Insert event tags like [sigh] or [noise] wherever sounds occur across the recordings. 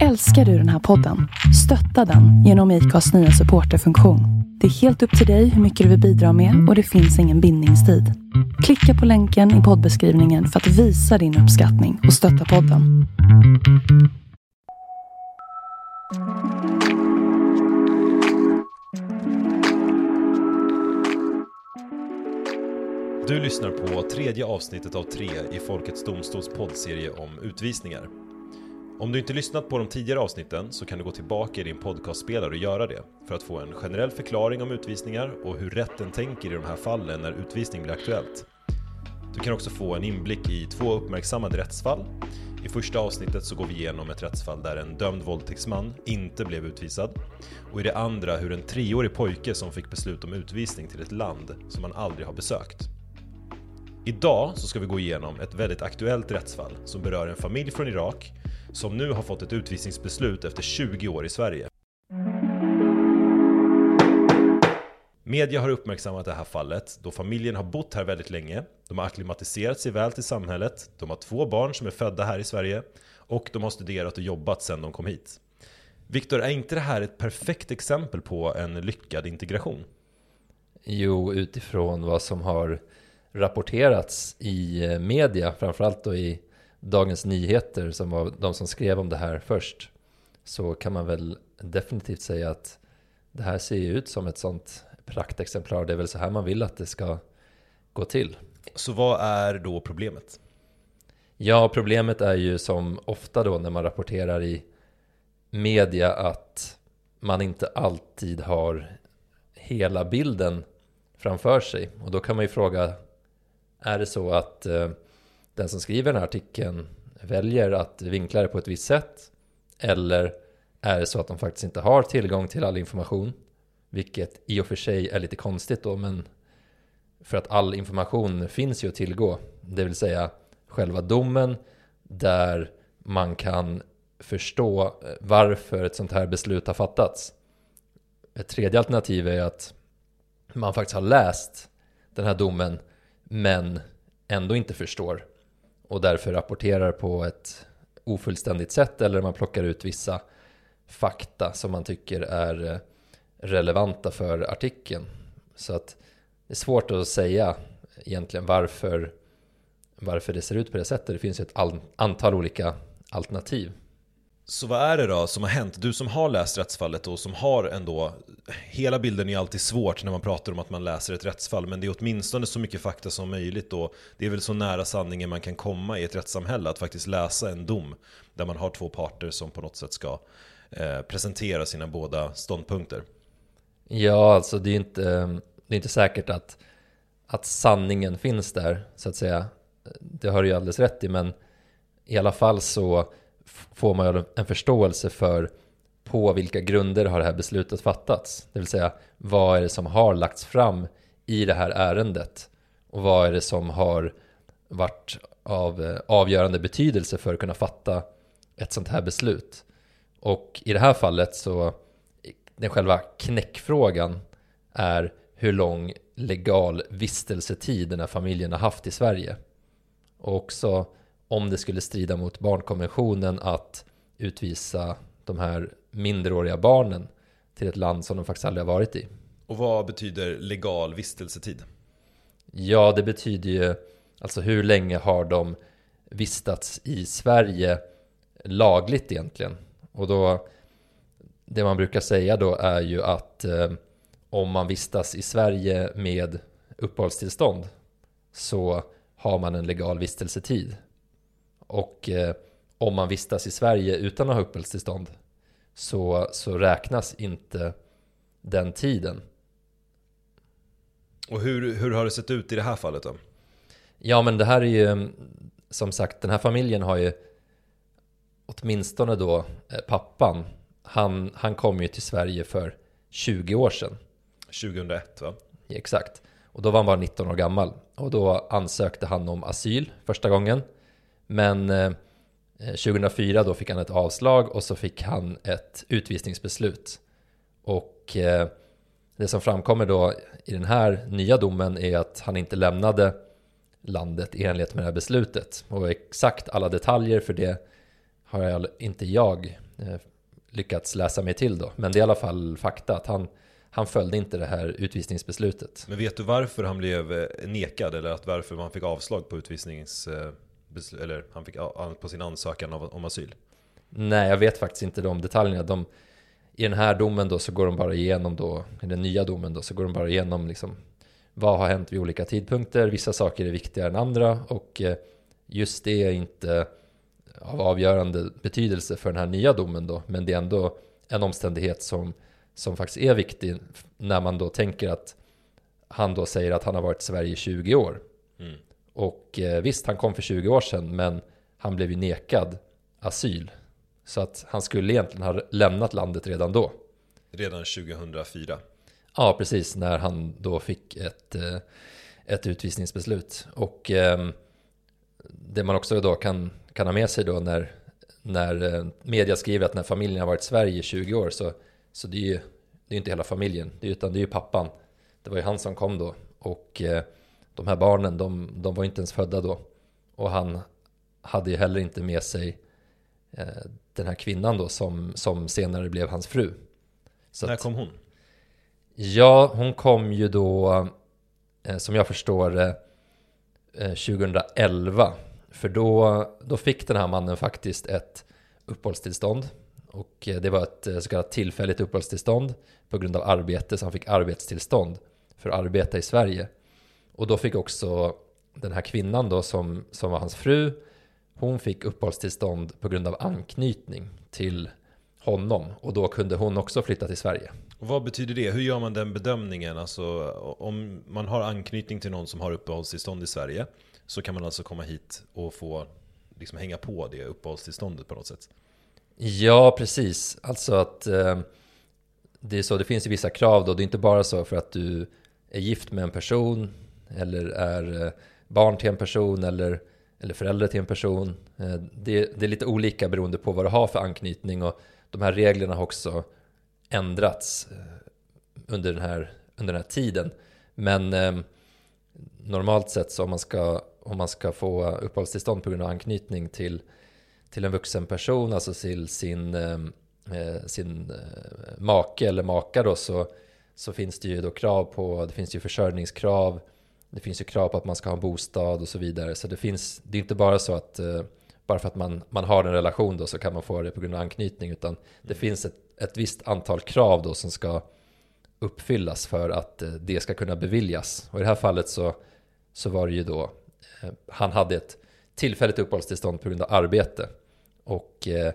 Älskar du den här podden? Stötta den genom IKAs nya supporterfunktion. Det är helt upp till dig hur mycket du vill bidra med och det finns ingen bindningstid. Klicka på länken i poddbeskrivningen för att visa din uppskattning och stötta podden. Du lyssnar på tredje avsnittet av tre i Folkets Domstols poddserie om utvisningar. Om du inte lyssnat på de tidigare avsnitten så kan du gå tillbaka i din podcastspelare och göra det för att få en generell förklaring om utvisningar och hur rätten tänker i de här fallen när utvisning blir aktuellt. Du kan också få en inblick i två uppmärksammade rättsfall. I första avsnittet så går vi igenom ett rättsfall där en dömd våldtäktsman inte blev utvisad. Och i det andra hur en treårig pojke som fick beslut om utvisning till ett land som han aldrig har besökt. Idag så ska vi gå igenom ett väldigt aktuellt rättsfall som berör en familj från Irak som nu har fått ett utvisningsbeslut efter 20 år i Sverige. Media har uppmärksammat det här fallet då familjen har bott här väldigt länge, de har akklimatiserat sig väl till samhället, de har två barn som är födda här i Sverige och de har studerat och jobbat sedan de kom hit. Viktor, är inte det här ett perfekt exempel på en lyckad integration? Jo, utifrån vad som har rapporterats i media, framförallt då i Dagens Nyheter som var de som skrev om det här först, så kan man väl definitivt säga att det här ser ut som ett sånt praktexemplar. Det är väl så här man vill att det ska gå till. Så vad är då problemet? Ja, problemet är ju som ofta då när man rapporterar i media att man inte alltid har hela bilden framför sig. Och då kan man ju fråga, är det så att eh, den som skriver den här artikeln väljer att vinkla det på ett visst sätt? Eller är det så att de faktiskt inte har tillgång till all information? Vilket i och för sig är lite konstigt då, men för att all information finns ju att tillgå. Det vill säga själva domen där man kan förstå eh, varför ett sånt här beslut har fattats. Ett tredje alternativ är att man faktiskt har läst den här domen men ändå inte förstår och därför rapporterar på ett ofullständigt sätt eller man plockar ut vissa fakta som man tycker är eh, relevanta för artikeln. Så att det är svårt att säga egentligen varför, varför det ser ut på det sättet. Det finns ju ett antal olika alternativ. Så vad är det då som har hänt? Du som har läst rättsfallet och som har ändå Hela bilden är alltid svårt när man pratar om att man läser ett rättsfall Men det är åtminstone så mycket fakta som möjligt och Det är väl så nära sanningen man kan komma i ett rättssamhälle Att faktiskt läsa en dom Där man har två parter som på något sätt ska eh, presentera sina båda ståndpunkter. Ja, alltså det är inte, det är inte säkert att, att sanningen finns där så att säga. Det har du ju alldeles rätt i men i alla fall så får man en förståelse för på vilka grunder har det här beslutet fattats? Det vill säga, vad är det som har lagts fram i det här ärendet? Och vad är det som har varit av eh, avgörande betydelse för att kunna fatta ett sånt här beslut? Och i det här fallet så, den själva knäckfrågan är hur lång legal vistelsetid den här familjen har haft i Sverige. Och också om det skulle strida mot barnkonventionen att utvisa de här minderåriga barnen till ett land som de faktiskt aldrig har varit i. Och vad betyder legal vistelsetid? Ja, det betyder ju alltså hur länge har de vistats i Sverige lagligt egentligen? Och då, det man brukar säga då är ju att eh, om man vistas i Sverige med uppehållstillstånd så har man en legal vistelsetid. Och eh, om man vistas i Sverige utan att ha uppehållstillstånd så, så räknas inte den tiden. Och hur, hur har det sett ut i det här fallet då? Ja men det här är ju som sagt den här familjen har ju åtminstone då eh, pappan han, han kom ju till Sverige för 20 år sedan. 2001 va? Exakt. Och då var han bara 19 år gammal. Och då ansökte han om asyl första gången. Men eh, eh 2004 då fick han ett avslag och så fick han ett utvisningsbeslut. Och eh, det som framkommer då i den här nya domen är att han inte lämnade landet i enlighet med det här beslutet. Och exakt alla detaljer för det har jag, inte jag eh, lyckats läsa mig till då. Men det är i alla fall fakta att han, han följde inte det här utvisningsbeslutet. Men vet du varför han blev eh, nekad eller att varför man fick avslag på utvisnings... eh, eller han fick på sin ansökan av, om asyl? Nej, jag vet faktiskt inte de detaljerna. De, I den här domen då så går de bara igenom då, i den nya domen då, så går de bara igenom liksom vad har hänt vid olika tidpunkter. Vissa saker är viktigare än andra och eh, just det är inte av avgörande betydelse för den här nya domen då, men det är ändå en omständighet som, som faktiskt är viktig när man då tänker att han då säger att han har varit i Sverige i 20 år. Mm. Och eh, visst, han kom för 20 år sedan, men han blev ju nekad asyl. Så att han skulle egentligen ha lämnat landet redan då. Redan 2004. Ja, precis, när han då fick ett, eh, ett utvisningsbeslut. Och ehm, det man också då kan, kan ha med sig då när, när eh, media skriver att när familjen har varit i Sverige i 20 år så, så det är ju det är inte hela familjen, det är, utan det är ju pappan. Det var ju han som kom då. Och eh, de här barnen, de, de var inte ens födda då. Och han hade ju heller inte med sig eh, den här kvinnan då som, som senare blev hans fru. Så När att- kom hon? Ja, hon kom ju då, eh, som jag förstår det, eh, 2011. För då, då fick den här mannen faktiskt ett uppehållstillstånd. Och eh, det var ett eh, så kallat tillfälligt uppehållstillstånd på grund av arbete, så han fick arbetstillstånd för att arbeta i Sverige. Och då fick också den här kvinnan då som, som var hans fru, hon fick uppehållstillstånd på grund av anknytning till honom. Och då kunde hon också flytta till Sverige. Och vad betyder det? Hur gör man den bedömningen? Alltså om man har anknytning till någon som har uppehållstillstånd i Sverige så kan man alltså komma hit och få liksom hänga på det uppehållstillståndet på något sätt. Ja, precis. Alltså att eh, det är så, det finns ju vissa krav då. Det är inte bara så för att du är gift med en person eller är eh, barn till en person eller, eller förälder till en person. Eh, det, det är lite olika beroende på vad du har för anknytning och de här reglerna har också ändrats eh, under den här, under den här tiden. Men eh, normalt sett så om man ska, om man ska få uppehållstillstånd på grund av anknytning till till en vuxen person, alltså till sin, eh, eh, sin eh, make eller maka då, så, så finns det ju då krav på, det finns ju försörjningskrav, det finns ju krav på att man ska ha en bostad och så vidare. Så det finns, det är inte bara så att eh, bara för att man, man har en relation då så kan man få det på grund av anknytning, utan det finns ett, ett visst antal krav då som ska uppfyllas för att eh, det ska kunna beviljas. Och i det här fallet så, så var det ju då, eh, han hade ett tillfälligt uppehållstillstånd på grund av arbete. Och eh,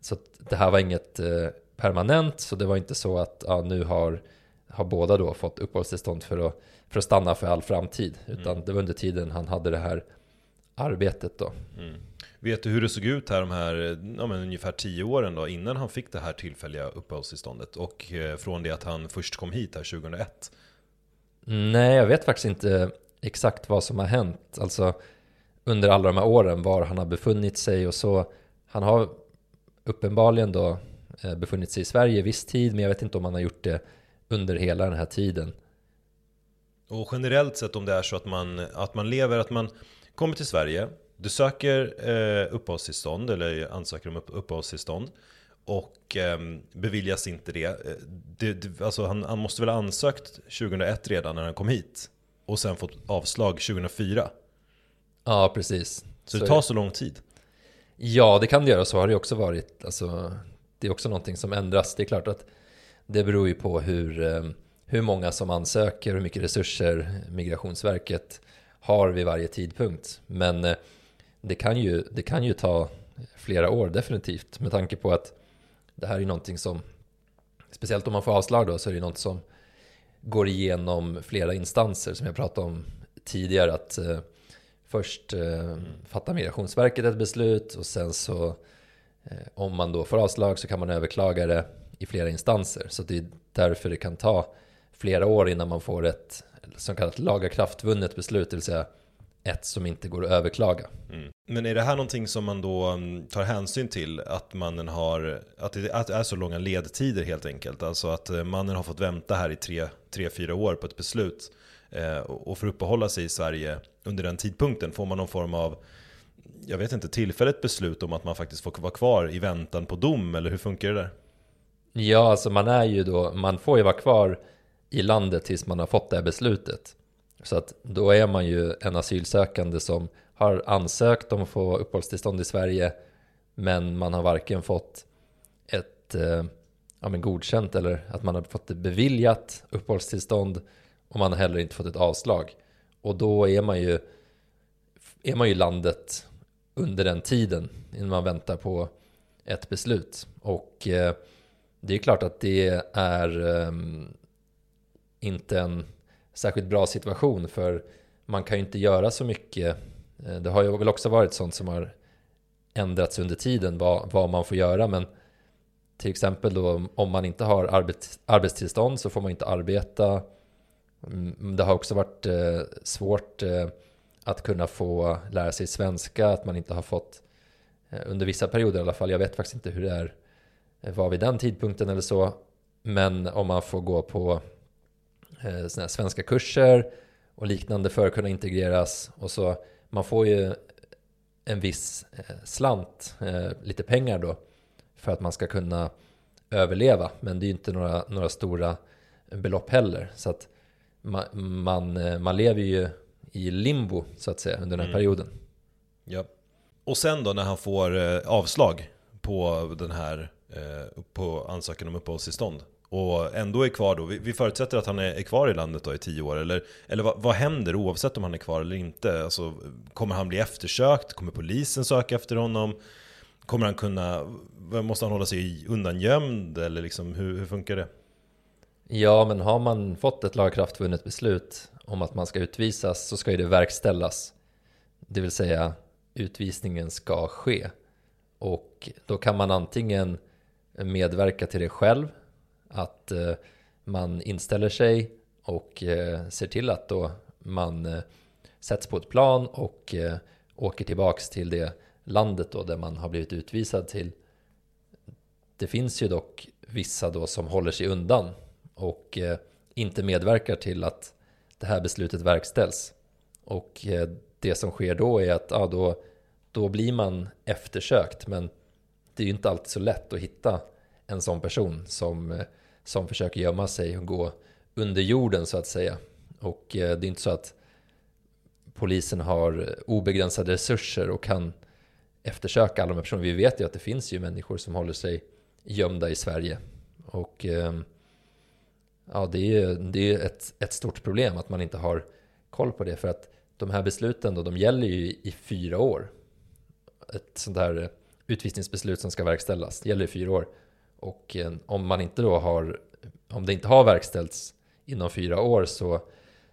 så det här var inget eh, permanent, så det var inte så att ja, nu har, har båda då fått uppehållstillstånd för att, för att stanna för all framtid. Utan Mm. det var under tiden han hade det här arbetet då. Mm. Vet du hur det såg ut här de här ja, men ungefär tio åren då innan han fick det här tillfälliga uppehållstillståndet? Och eh, från det att han först kom hit här 2001? Nej, jag vet faktiskt inte exakt vad som har hänt. Alltså under alla de här åren, var han har befunnit sig och så. Han har uppenbarligen då eh, befunnit sig i Sverige viss tid, men jag vet inte om han har gjort det under hela den här tiden. Och generellt sett om det är så att man, att man lever, att man kommer till Sverige, du söker eh, uppehållstillstånd eller ansöker om upp, uppehållstillstånd och eh, beviljas inte det. Eh, det, det alltså han, han måste väl ha ansökt 2001 redan när han kom hit och sen fått avslag 2004. Ja, precis. Så, det tar så lång tid. Ja, det kan det göra. Så har det också varit. Alltså, det är också någonting som ändras. Det är klart att det beror ju på hur, eh, hur många som ansöker, hur mycket resurser Migrationsverket har vid varje tidpunkt. Men eh, det kan ju, det kan ju ta flera år definitivt med tanke på att det här är ju någonting som, speciellt om man får avslag då, så är det något som går igenom flera instanser som jag pratade om tidigare. att eh, Först eh, fattar Migrationsverket ett beslut och sen så eh, om man då får avslag så kan man överklaga det i flera instanser. Så det är därför det kan ta flera år innan man får ett som kallat lagakraftvunnet beslut, det vill säga ett som inte går att överklaga. Mm. Men är det här någonting som man då mm, tar hänsyn till? Att mannen har, att det, att det är så långa ledtider helt enkelt? Alltså att eh, mannen har fått vänta här i tre, tre fyra år på ett beslut eh, och får uppehålla sig i Sverige under den tidpunkten får man någon form av jag vet inte, tillfälligt beslut om att man faktiskt får vara kvar i väntan på dom, eller hur funkar det där? Ja, alltså man är ju då, man får ju vara kvar i landet tills man har fått det här beslutet. Så att då är man ju en asylsökande som har ansökt om att få uppehållstillstånd i Sverige men man har varken fått ett eh, ja, men godkänt eller att man har fått det beviljat uppehållstillstånd och man har heller inte fått ett avslag. Och då är man ju, är man ju landet under den tiden innan man väntar på ett beslut. Och eh, det är klart att det är eh, inte en särskilt bra situation för man kan ju inte göra så mycket. Eh, det har ju väl också varit sånt som har ändrats under tiden vad, vad man får göra men till exempel då om man inte har arbetstillstånd så får man inte arbeta. Mm, det har också varit eh, svårt eh, att kunna få lära sig svenska, att man inte har fått eh, under vissa perioder i alla fall. Jag vet faktiskt inte hur det är eh, var vid den tidpunkten eller så. Men om man får gå på eh, såna svenska kurser och liknande för att kunna integreras och så man får ju en viss eh, slant, eh, lite pengar då för att man ska kunna överleva. Men det är ju inte några, några stora belopp heller. Så att man, man, eh, man lever ju i limbo så att säga under den här mm. perioden. Ja. Och sen då när han får avslag på den här på ansökan om uppehållstillstånd och ändå är kvar då, vi, förutsätter att han är, kvar i landet då i tio år, eller, eller vad, vad händer oavsett om han är kvar eller inte? Alltså, kommer han bli eftersökt? Kommer polisen söka efter honom? Kommer han kunna, måste han hålla sig undangömd eller liksom, hur, hur funkar det? Ja, men har man fått ett lagakraftvunnet beslut om att man ska utvisas så ska ju det verkställas. Det vill säga utvisningen ska ske. Och då kan man antingen medverka till det själv att eh, man inställer sig och eh, ser till att då man eh, sätts på ett plan och eh, åker tillbaks till det landet då där man har blivit utvisad till. Det finns ju dock vissa då som håller sig undan och eh, inte medverkar till att det här beslutet verkställs. Och eh, det som sker då är att ja, då, då blir man eftersökt men det är ju inte alltid så lätt att hitta en sån person som, som försöker gömma sig och gå under jorden så att säga. Och eh, det är inte så att polisen har obegränsade resurser och kan eftersöka alla de här personerna. Vi vet ju att det finns ju människor som håller sig gömda i Sverige. Och ehm, ja, det är ju det är ett, ett stort problem att man inte har koll på det. För att de här besluten då, de gäller ju i fyra år. Ett sånt här eh, utvisningsbeslut som ska verkställas gäller i fyra år. Och eh, om man inte då har, om det inte har verkställts inom fyra år så,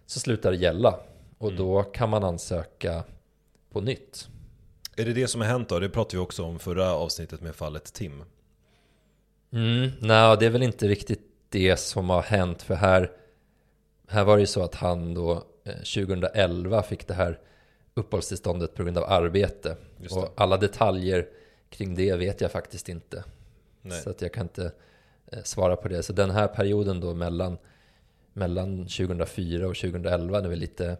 så slutar det gälla. Och mm. då kan man ansöka på nytt. Är det det som har hänt då? Det pratade vi också om förra avsnittet med fallet Tim. Mm, nej, det är väl inte riktigt det som har hänt. För här, här var det ju så att han då 2011 eh, fick det här uppehållstillståndet på grund av arbete. Och alla detaljer kring det vet jag faktiskt inte. Nej. Så att jag kan inte eh, svara på det. Så den här perioden då mellan, mellan 2004 och 2011 är väl lite,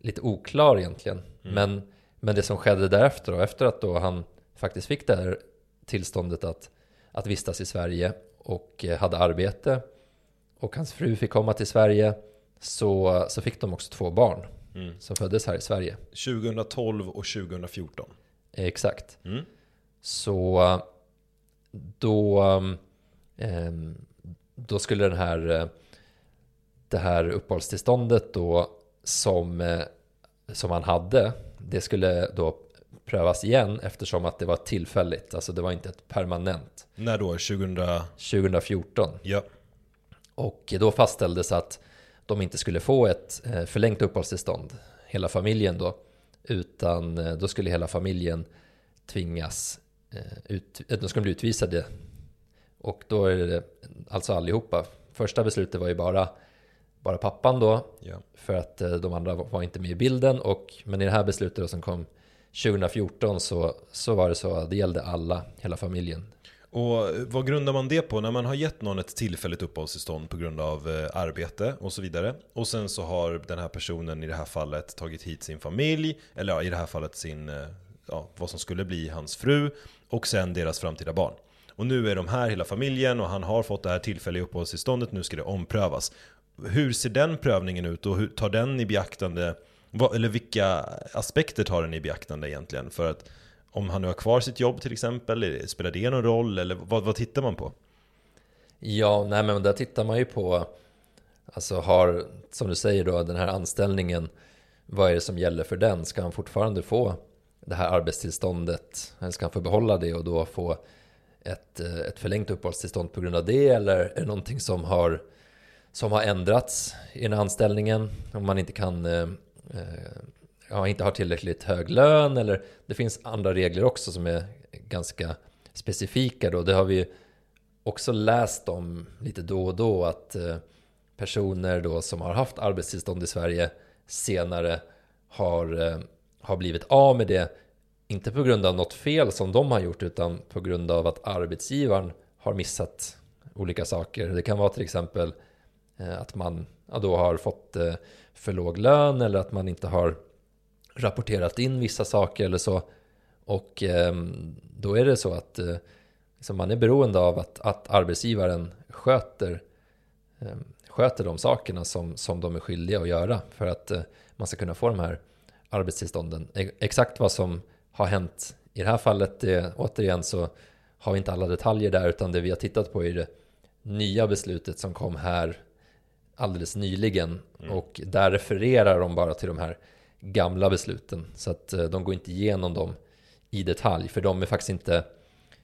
lite oklar egentligen. Mm. Men, men det som skedde därefter då, efter att då han faktiskt fick det här tillståndet att, att vistas i Sverige och eh, hade arbete och hans fru fick komma till Sverige så, så fick de också två barn mm. som föddes här i Sverige. 2012 och 2014. Exakt. Mm. Så då, ehm, då skulle den här, eh, det här uppehållstillståndet då som, eh, som han hade, det skulle då prövas igen eftersom att det var tillfälligt, alltså det var inte ett permanent. När då? 2000... 2014. Ja. Och då fastställdes att de inte skulle få ett eh, förlängt uppehållstillstånd, hela familjen då, utan då skulle hela familjen tvingas Eh, ut, de ska bli utvisade. Och då är det alltså allihopa. Första beslutet var ju bara, bara pappan då, ja. för att eh, de andra var inte med i bilden. Och, men i det här beslutet då som kom 2014 så, så var det så att det gällde alla, hela familjen. Och vad grundar man det på? När man har gett någon ett tillfälligt uppehållstillstånd på grund av eh, arbete och så vidare. Och sen så har den här personen i det här fallet tagit hit sin familj, eller ja, i det här fallet sin ja, vad som skulle bli hans fru och sen deras framtida barn. Och nu är de här hela familjen och han har fått det här tillfälliga uppehållstillståndet, nu ska det omprövas. Hur ser den prövningen ut och hur tar den i beaktande, eller vilka aspekter tar den i beaktande egentligen? För att om han nu har kvar sitt jobb till exempel, spelar det någon roll eller vad, vad tittar man på? Ja, nej men där tittar man ju på, alltså har, som du säger då, den här anställningen, vad är det som gäller för den? Ska han fortfarande få det här arbetstillståndet? Eller ska han få behålla det och då få ett, eh, ett förlängt uppehållstillstånd på grund av det? Eller är det någonting som har, som har ändrats i den här anställningen? Om man inte kan eh, eh, ja, inte har tillräckligt hög lön eller det finns andra regler också som är ganska specifika då. Det har vi också läst om lite då och då att eh, personer då som har haft arbetstillstånd i Sverige senare har, eh, har blivit av med det inte på grund av något fel som de har gjort utan på grund av att arbetsgivaren har missat olika saker. Det kan vara till exempel eh, att man ja, då har fått eh, för låg lön eller att man inte har rapporterat in vissa saker eller så. Och ehm, då är det så att eh, liksom man är beroende av att, att arbetsgivaren sköter, ehm, sköter de sakerna som, som de är skyldiga att göra för att man ska kunna få de här arbetstillstånden. Exakt vad som har hänt i det här fallet, det, återigen så har vi inte alla detaljer där utan det vi har tittat på är det nya beslutet som kom här alldeles nyligen mm. och där refererar de bara till de här gamla besluten så att eh, de går inte igenom dem i detalj för de är faktiskt inte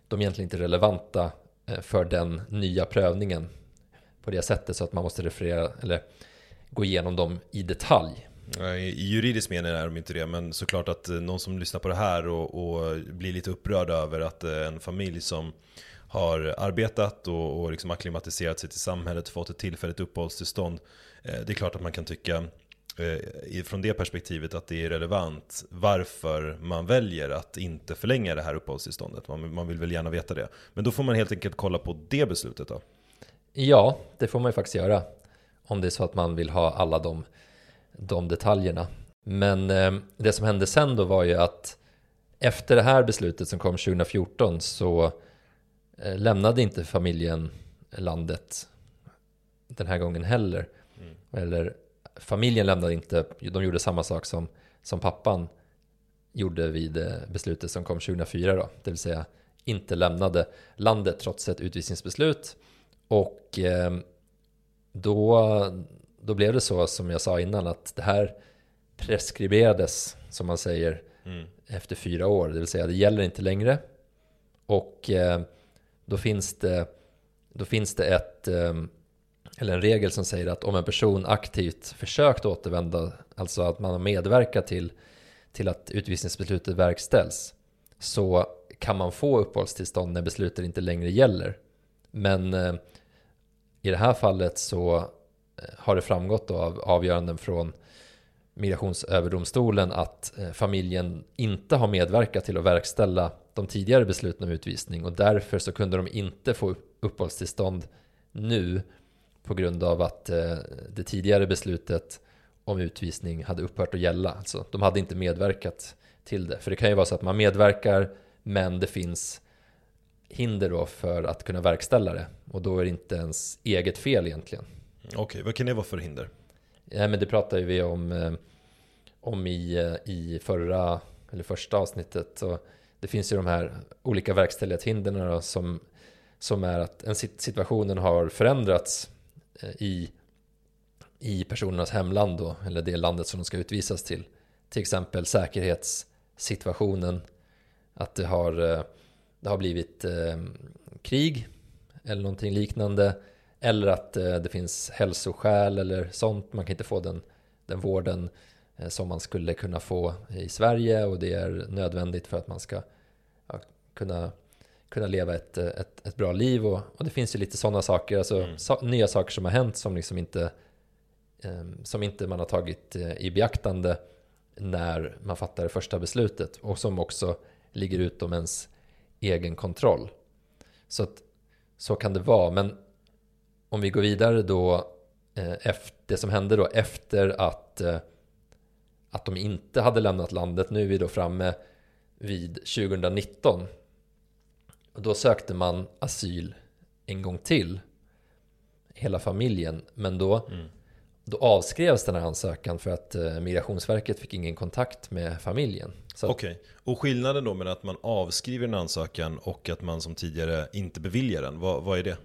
de är egentligen inte relevanta eh, för den nya prövningen på det sättet så att man måste referera eller gå igenom dem i detalj Eh, i juridisk mening är de inte det, men såklart att eh, någon som lyssnar på det här och, och blir lite upprörd över att eh, en familj som har arbetat och, och liksom akklimatiserat sig till samhället, fått ett tillfälligt uppehållstillstånd. Det är klart att man kan tycka från det perspektivet att det är relevant varför man väljer att inte förlänga det här uppehållstillståndet. Man, man vill väl gärna veta det. Men då får man helt enkelt kolla på det beslutet då? Ja, det får man ju faktiskt göra. Om det är så att man vill ha alla de de detaljerna. Men eh, det som hände sen då var ju att efter det här beslutet som kom 2014 så eh, lämnade inte familjen landet den här gången heller. Mm. Eller familjen lämnade inte, de gjorde samma sak som, som pappan gjorde vid eh, beslutet som kom 2004 då, det vill säga inte lämnade landet trots ett utvisningsbeslut. Och eh, då då blev det så som jag sa innan att det här preskriberades som man säger mm. efter fyra år. Det vill säga det gäller inte längre. Och eh, då finns det, då finns det ett, eh, eller en regel som säger att om en person aktivt försökt återvända, alltså att man har medverkat till, till att utvisningsbeslutet verkställs, så kan man få uppehållstillstånd när beslutet inte längre gäller. Men eh, i det här fallet så Eh, har det framgått av avgöranden från Migrationsöverdomstolen att eh, familjen inte har medverkat till att verkställa de tidigare besluten om utvisning och därför så kunde de inte få uppehållstillstånd nu på grund av att eh, det tidigare beslutet om utvisning hade upphört att gälla. Alltså, de hade inte medverkat till det. För det kan ju vara så att man medverkar men det finns hinder då för att kunna verkställa det och då är det inte ens eget fel egentligen. Okej, okay, vad kan det vara för hinder? Ja, men det pratade vi om, eh, om i, eh, i förra, eller första avsnittet. Så det finns ju de här olika verkställighetshindren som, som är att en situationen har förändrats eh, i, i personernas hemland då, eller det landet som de ska utvisas till. Till exempel säkerhetssituationen, att det har, det har blivit eh, krig eller någonting liknande eller att eh, det finns hälsoskäl eller sånt. Man kan inte få den, den vården eh, som man skulle kunna få i Sverige och det är nödvändigt för att man ska ja, kunna, kunna leva ett, ett, ett bra liv. Och, och, det finns ju lite sådana saker, alltså mm. so, nya saker som har hänt som liksom inte eh, som inte man har tagit eh, i beaktande när man fattar det första beslutet och som också ligger utom ens egen kontroll. Så att så kan det vara, men om vi går vidare då, eh, efter, det som hände då efter att, eh, att de inte hade lämnat landet, nu är vi då framme vid 2019. Och då sökte man asyl en gång till. Hela familjen. Men då, Mm. då avskrevs den här ansökan för att eh, Migrationsverket fick ingen kontakt med familjen. Okej, och skillnaden då mellan att man avskriver en ansökan och att man som tidigare inte beviljar den, vad, vad är det?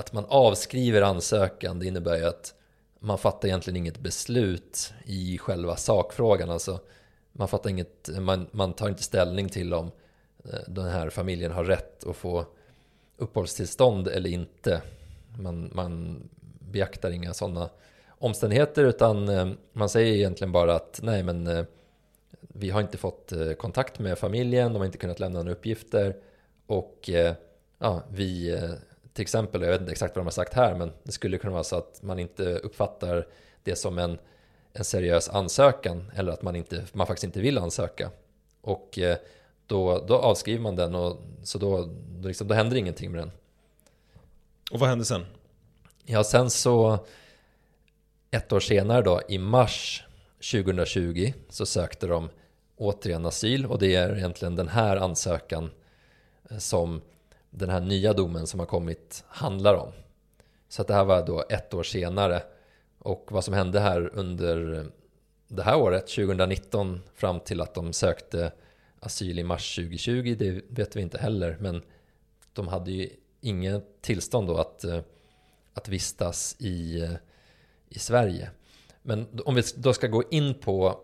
Att man avskriver ansökan det innebär ju att man fattar egentligen inget beslut i själva sakfrågan. Alltså, man, fattar inget, man, man tar inte ställning till om eh, den här familjen har rätt att få uppehållstillstånd eller inte. Man, man beaktar inga sådana omständigheter utan eh, man säger egentligen bara att nej men eh, vi har inte fått kontakt med familjen, de har inte kunnat lämna några uppgifter och ja, vi till exempel, jag vet inte exakt vad de har sagt här, men det skulle kunna vara så att man inte uppfattar det som en, en seriös ansökan eller att man, inte, man faktiskt inte vill ansöka. Och eh, då, då avskriver man den och så då, då, liksom, då händer ingenting med den. Och vad händer sen? Ja, sen så ett år senare då, i mars 2020 så sökte de återigen asyl och det är egentligen den här ansökan eh, som den här nya domen som har kommit handlar om. Så att det här var då ett år senare och vad som hände här under det här året, 2019, fram till att de sökte asyl i mars 2020, det vet vi inte heller, men de hade ju inget tillstånd då att, eh, att vistas i, eh, i Sverige. Men om vi då ska gå in på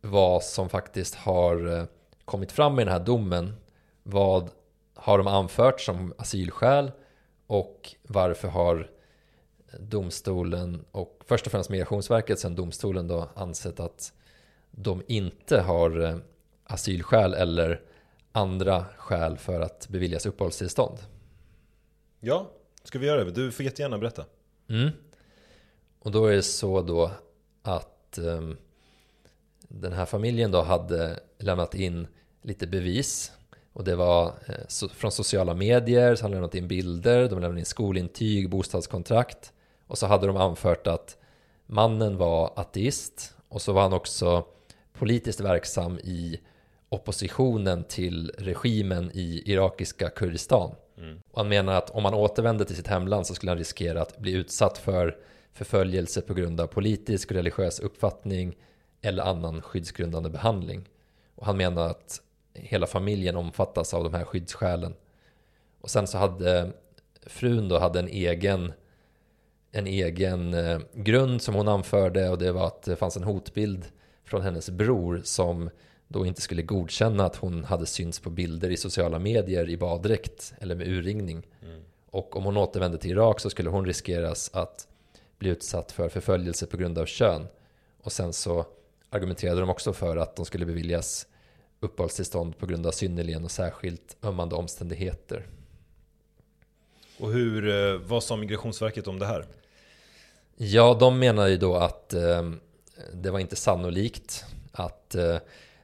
vad som faktiskt har eh, kommit fram i den här domen, vad har de anfört som asylskäl och varför har domstolen och först och främst Migrationsverket sen domstolen då ansett att de inte har eh, asylskäl eller andra skäl för att beviljas uppehållstillstånd. Ja, ska vi göra det? Du får jättegärna berätta. Mm. Och då är det så då att um, den här familjen då hade lämnat in lite bevis och det var eh, från sociala medier, så hade de lämnat in bilder, de lämnade in skolintyg, bostadskontrakt och så hade de anfört att mannen var ateist och så var han också politiskt verksam i oppositionen till regimen i irakiska Kurdistan. Mm. Och han menar att om han återvände till sitt hemland så skulle han riskera att bli utsatt för förföljelse på grund av politisk och religiös uppfattning eller annan skyddsgrundande behandling. Och han menar att hela familjen omfattas av de här skyddsskälen. Och sen så hade frun då hade en egen en egen eh, grund som hon anförde och det var att det fanns en hotbild från hennes bror som då inte skulle godkänna att hon hade synts på bilder i sociala medier i baddräkt eller med urringning. Mm. Och om hon återvände till Irak så skulle hon riskeras att bli utsatt för förföljelse på grund av kön. Och sen så argumenterade de också för att de skulle beviljas uppehållstillstånd på grund av synnerligen och särskilt ömmande omständigheter. Och hur, eh, vad sa Migrationsverket om det här? Ja, de menar ju då att eh, det var inte sannolikt att eh,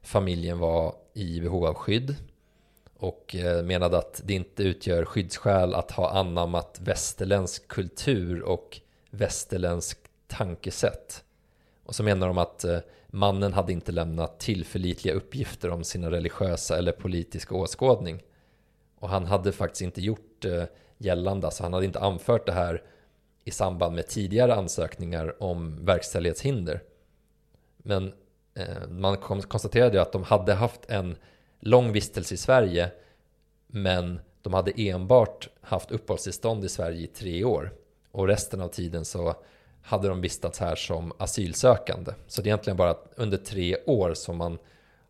familjen var i behov av skydd och eh, menade att det inte utgör skyddsskäl att ha anammat västerländsk kultur och västerländsk tankesätt. Och så menar de att eh, mannen hade inte lämnat tillförlitliga uppgifter om sina religiösa eller politiska åskådning. Och han hade faktiskt inte gjort eh, gällande, alltså han hade inte anfört det här i samband med tidigare ansökningar om verkställighetshinder. Men eh, man konstaterade ju att de hade haft en lång vistelse i Sverige men de hade enbart haft uppehållstillstånd i Sverige i tre år och resten av tiden så hade de vistats här som asylsökande. Så det är egentligen bara under tre år som man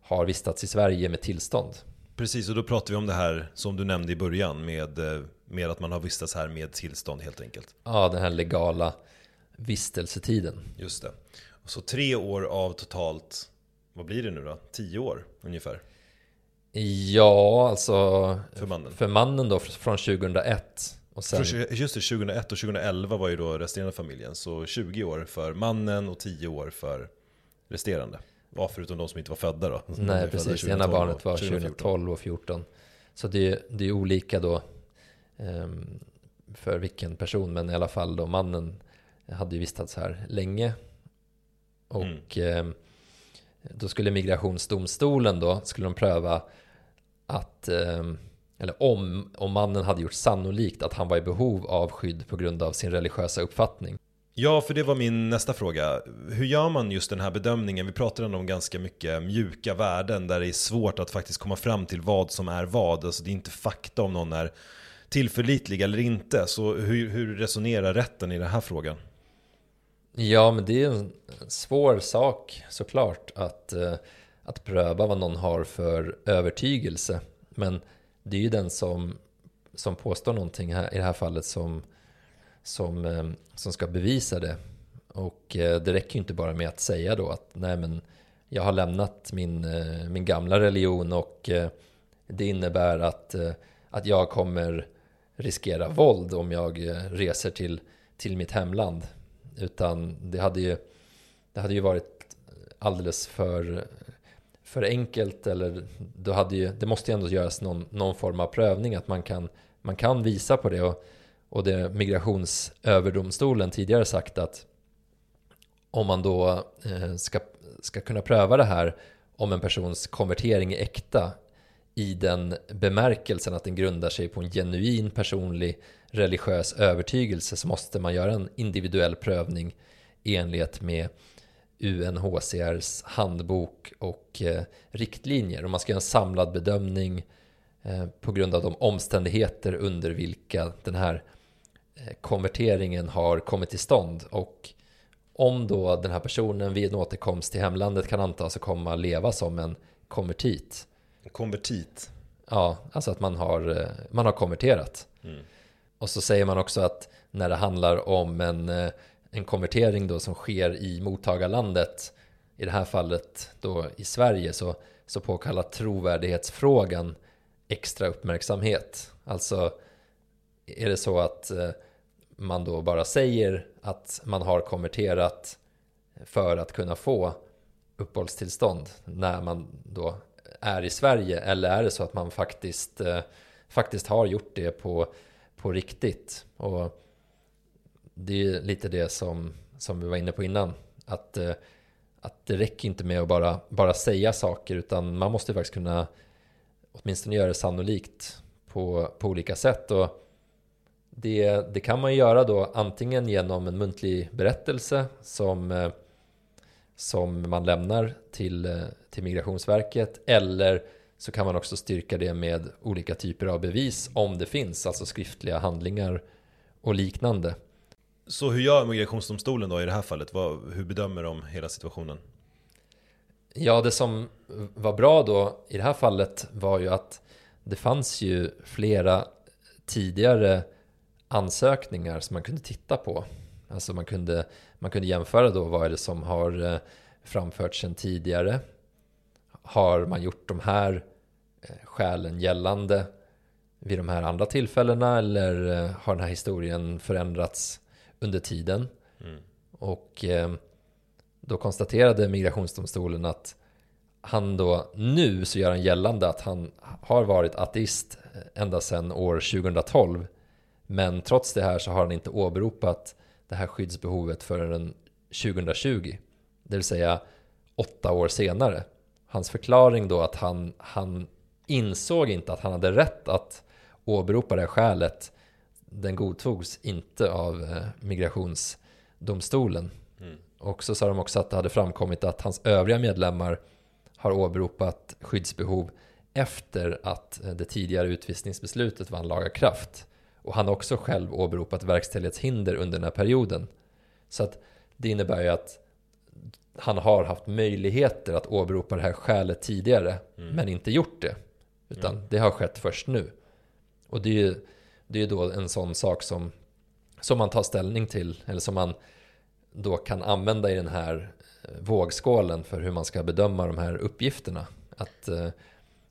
har vistats i Sverige med tillstånd. Precis, och då pratar vi om det här som du nämnde i början med, eh, med att man har vistats här med tillstånd helt enkelt. Ja, den här legala vistelsetiden. Just det. Så tre år av totalt, vad blir det nu då? Tio år ungefär Ja, alltså för mannen. för mannen då från 2001 och sen, Från, just det, 2001 och 2011 var ju då resterande familjen. Så 20 år för mannen och 10 år för resterande. Ja, förutom de som inte var födda då. Nej precis, 2012 ena barnet var och 2012 och 14. Så det, är- det är olika då ehm, för vilken person, men i alla fall då mannen hade ju vistats här länge. Och Mm. ehm, då skulle migrationsdomstolen då, skulle de pröva att, eh, eller om, om mannen hade gjort sannolikt att han var i behov av skydd på grund av sin religiösa uppfattning. Ja, för det var min nästa fråga. Hur gör man just den här bedömningen? Vi pratar ändå om ganska mycket mjuka värden där det är svårt att faktiskt komma fram till vad som är vad. Alltså det är inte fakta om någon är tillförlitlig eller inte. Så hur, hur resonerar rätten i den här frågan? Ja, men det är en svår sak såklart att, eh, att pröva vad någon har för övertygelse. Men det är ju den som, som påstår någonting här, i det här fallet som, som, eh, som ska bevisa det. Och eh, det räcker ju inte bara med att säga då att nej men jag har lämnat min, eh, min gamla religion och det innebär att, att jag kommer riskera våld om jag reser till, till mitt hemland. Utan det hade ju, det hade ju varit alldeles för, för enkelt eller då hade ju, det måste ju ändå göras någon, någon form av prövning att man kan, man kan visa på det. Och, och det migrationsöverdomstolen tidigare sagt att om man då eh, ska, ska kunna pröva det här om en persons konvertering är äkta i den bemärkelsen att den grundar sig på en genuin personlig religiös övertygelse så måste man göra en individuell prövning i enlighet med UNHCRs handbok och eh, riktlinjer. Och man ska göra en samlad bedömning eh, på grund av de omständigheter under vilka den här eh, konverteringen har kommit till stånd. Och om då den här personen vid en återkomst till hemlandet kan antas komma att leva som en konvertit. Konvertit? Ja, alltså att man har, man har konverterat. Mm. Och så säger man också att när det handlar om en, en konvertering då som sker i mottagarlandet, i det här fallet då i Sverige, så, så påkallar trovärdighetsfrågan extra uppmärksamhet. Alltså är det så att eh, man då bara säger att man har konverterat för att kunna få uppehållstillstånd när man då är i Sverige eller är det så att man faktiskt, eh, faktiskt har gjort det på på riktigt. Och det är lite det som, som vi var inne på innan. Att, eh, att det räcker inte med att bara, bara säga saker utan man måste faktiskt kunna åtminstone göra det sannolikt på, på olika sätt. Och det, det kan man göra då antingen genom en muntlig berättelse som, eh, som man lämnar till, eh, till Migrationsverket eller så kan man också styrka det med olika typer av bevis om det finns, alltså skriftliga handlingar och liknande. Så hur gör migrationsdomstolen då i det här fallet? Vad, hur bedömer de hela situationen? Ja, det som var bra då i det här fallet var ju att det fanns ju flera tidigare ansökningar som man kunde titta på. Alltså man kunde, man kunde jämföra då vad är det som har eh, framförts sedan tidigare har man gjort de här eh, skälen gällande vid de här andra tillfällena eller eh, har den här historien förändrats under tiden? Mm. Och eh, då konstaterade migrationsdomstolen att han då nu så gör han gällande att han har varit ateist ända sedan år 2012. Men trots det här så har han inte åberopat det här skyddsbehovet förrän 2020. Det vill säga åtta år senare hans förklaring då att han, han insåg inte att han hade rätt att åberopa det skälet den godtogs inte av eh, migrationsdomstolen. Mm. Och så sa de också att det hade framkommit att hans övriga medlemmar har åberopat skyddsbehov efter att eh, det tidigare utvisningsbeslutet vann laga kraft. Och han har också själv åberopat verkställighetshinder under den här perioden. Så att det innebär ju att han har haft möjligheter att åberopa det här skälet tidigare mm. men inte gjort det. Utan mm. det har skett först nu. Och det är ju det är då en sån sak som, som man tar ställning till eller som man då kan använda i den här eh, vågskålen för hur man ska bedöma de här uppgifterna. Att eh,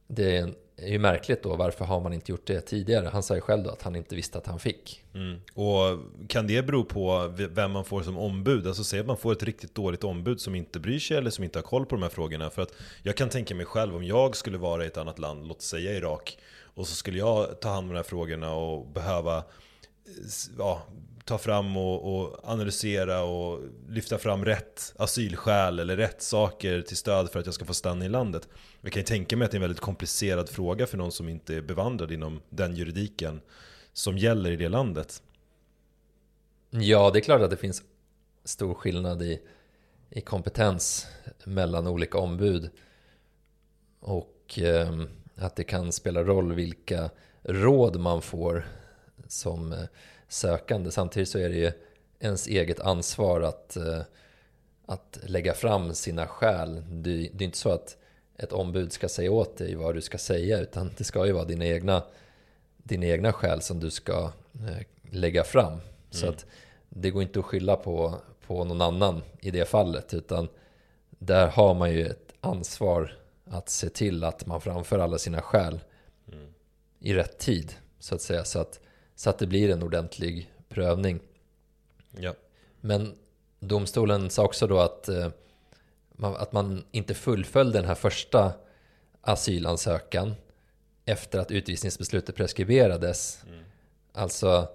det är är ju märkligt då, varför har man inte gjort det tidigare? Han sa ju själv då att han inte visste att han fick. Mm. Och kan det bero på vem man får som ombud? Alltså säg att man får ett riktigt dåligt ombud som inte bryr sig eller som inte har koll på de här frågorna. För att jag kan tänka mig själv om jag skulle vara i ett annat land, låt säga Irak, och så skulle jag ta hand om de här frågorna och behöva ja, ta fram och, och, analysera och lyfta fram rätt asylskäl eller rätt saker till stöd för att jag ska få stanna i landet. Jag kan ju tänka mig att det är en väldigt komplicerad fråga för någon som inte är bevandrad inom den juridiken som gäller i det landet. Ja, det är klart att det finns stor skillnad i, i kompetens mellan olika ombud. Och eh, att det kan spela roll vilka råd man får som eh, sökande. Samtidigt så är det ju ens eget ansvar att, eh, att lägga fram sina skäl. Det, det är inte så att ett ombud ska säga åt dig vad du ska säga utan det ska ju vara dina egna, dina egna skäl som du ska eh, lägga fram. Mm. Så att det går inte att skylla på, på någon annan i det fallet utan där har man ju ett ansvar att se till att man framför alla sina skäl mm. i rätt tid så att säga. Så att så att det blir en ordentlig prövning. Ja. Men domstolen sa också då att, eh, att man inte fullföljde den här första asylansökan efter att utvisningsbeslutet preskriberades. Mm. Alltså,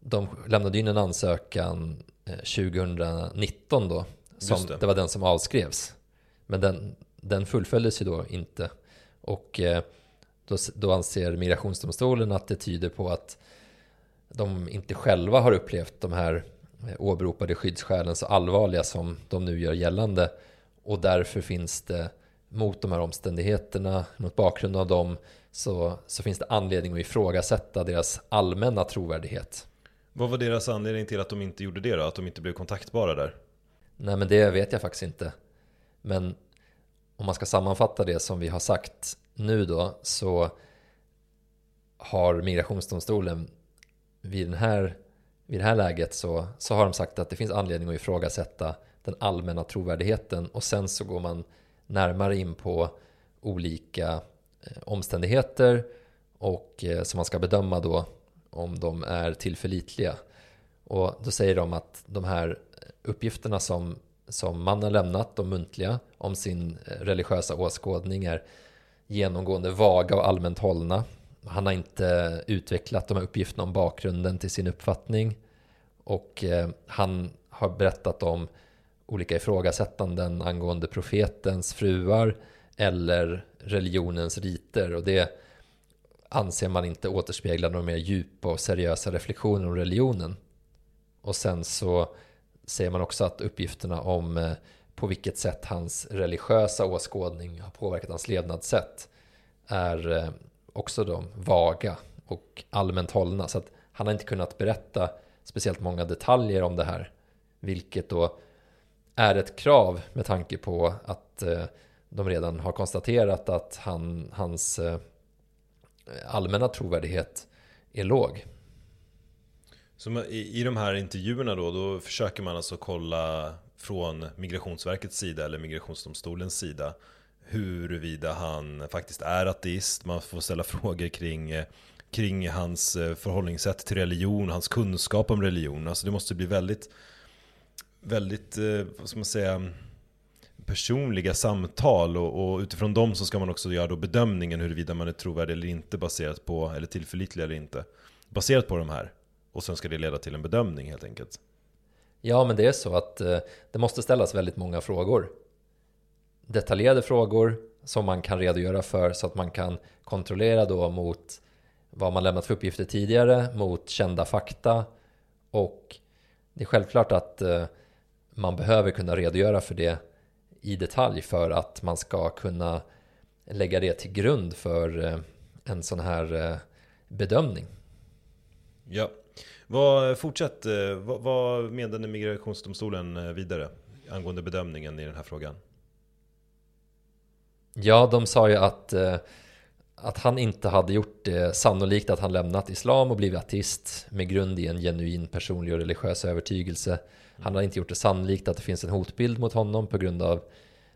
de lämnade in en ansökan 2019 eh, då. Som, det. det. var den som avskrevs. Men den, den fullföljdes ju då inte. Och eh, då, då anser migrationsdomstolen att det tyder på att de inte själva har upplevt de här eh, åberopade skyddsskälen så allvarliga som de nu gör gällande. Och därför finns det mot de här omständigheterna, mot bakgrund av dem, så, så finns det anledning att ifrågasätta deras allmänna trovärdighet. Vad var deras anledning till att de inte gjorde det då? Att de inte blev kontaktbara där? Nej men det vet jag faktiskt inte. Men om man ska sammanfatta det som vi har sagt nu då så har migrationsdomstolen vid, den här, vid det här läget så, så har de sagt att det finns anledning att ifrågasätta den allmänna trovärdigheten och sen så går man närmare in på olika eh, omständigheter och eh, som man ska bedöma då om de är tillförlitliga. Och då säger de att de här uppgifterna som, som man har lämnat, de muntliga, om sin eh, religiösa åskådning är genomgående vaga och allmänt hållna han har inte utvecklat de här uppgifterna om bakgrunden till sin uppfattning. Och eh, han har berättat om olika ifrågasättanden angående profetens fruar eller religionens riter. Och det anser man inte återspeglar några mer djupa och seriösa reflektioner om religionen. Och sen så säger man också att uppgifterna om eh, på vilket sätt hans religiösa åskådning har påverkat hans levnadssätt är eh, också de vaga och allmänt hållna. Så att han har inte kunnat berätta speciellt många detaljer om det här. Vilket då är ett krav med tanke på att eh, de redan har konstaterat att han, hans allmänna trovärdighet är låg. Så i, i de här intervjuerna då, då försöker man alltså kolla från Migrationsverkets sida eller Migrationsdomstolens sida huruvida han faktiskt är ateist. Man får ställa [laughs] frågor kring, kring hans eh, förhållningssätt till religion, hans kunskap om religion. Alltså det måste bli väldigt, väldigt, eh, vad ska man säga, personliga samtal och, och, utifrån dem så ska man också göra då bedömningen huruvida man är trovärdig eller inte baserat på, eller tillförlitlig eller inte. Baserat på de här. Och sen ska det leda till en bedömning helt enkelt. Ja, men det är så att det måste ställas väldigt många frågor detaljerade frågor som man kan redogöra för så att man kan kontrollera då mot vad man lämnat för uppgifter tidigare, mot kända fakta och det är självklart att eh, man behöver kunna redogöra för det i detalj för att man ska kunna lägga det till grund för eh, en sån här eh, bedömning. Ja, vad, fortsätt, eh, vad, vad menade migrationsdomstolen eh, vidare angående bedömningen i den här frågan? Ja, de sa ju att, eh, att han inte hade gjort det sannolikt att han lämnat islam och blivit ateist med grund i en genuin personlig och religiös övertygelse. Han har inte gjort det sannolikt att det finns en hotbild mot honom på grund av